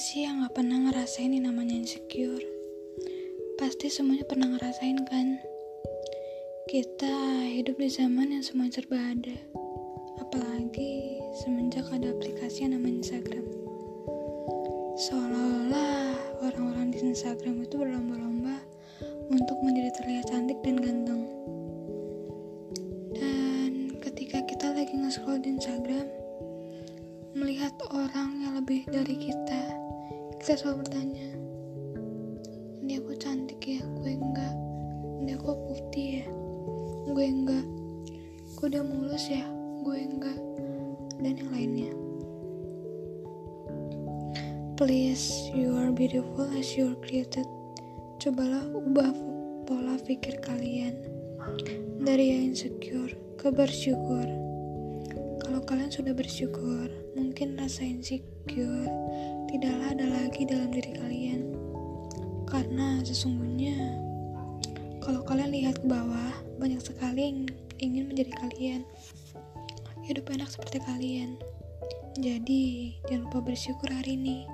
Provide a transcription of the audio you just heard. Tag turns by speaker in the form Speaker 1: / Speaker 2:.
Speaker 1: sih yang gak pernah ngerasain ini namanya insecure? Pasti semuanya pernah ngerasain kan? Kita hidup di zaman yang semua serba ada. Apalagi semenjak ada aplikasi yang namanya Instagram. Seolah-olah orang-orang di Instagram itu berlomba-lomba untuk menjadi terlihat cantik dan ganteng. Dan ketika kita lagi nge-scroll di Instagram, melihat orang yang lebih dari kita, kita selalu bertanya, ini aku cantik ya, gue enggak. Ini aku putih ya, gue enggak. Gue udah mulus ya, gue enggak. Dan yang lainnya. Please, you are beautiful as you are created. Cobalah ubah pola pikir kalian dari yang insecure ke bersyukur. Kalau kalian sudah bersyukur, mungkin rasa insecure tidaklah ada lagi dalam diri kalian. Karena sesungguhnya, kalau kalian lihat ke bawah, banyak sekali yang ingin menjadi kalian. Hidup enak seperti kalian. Jadi, jangan lupa bersyukur hari ini.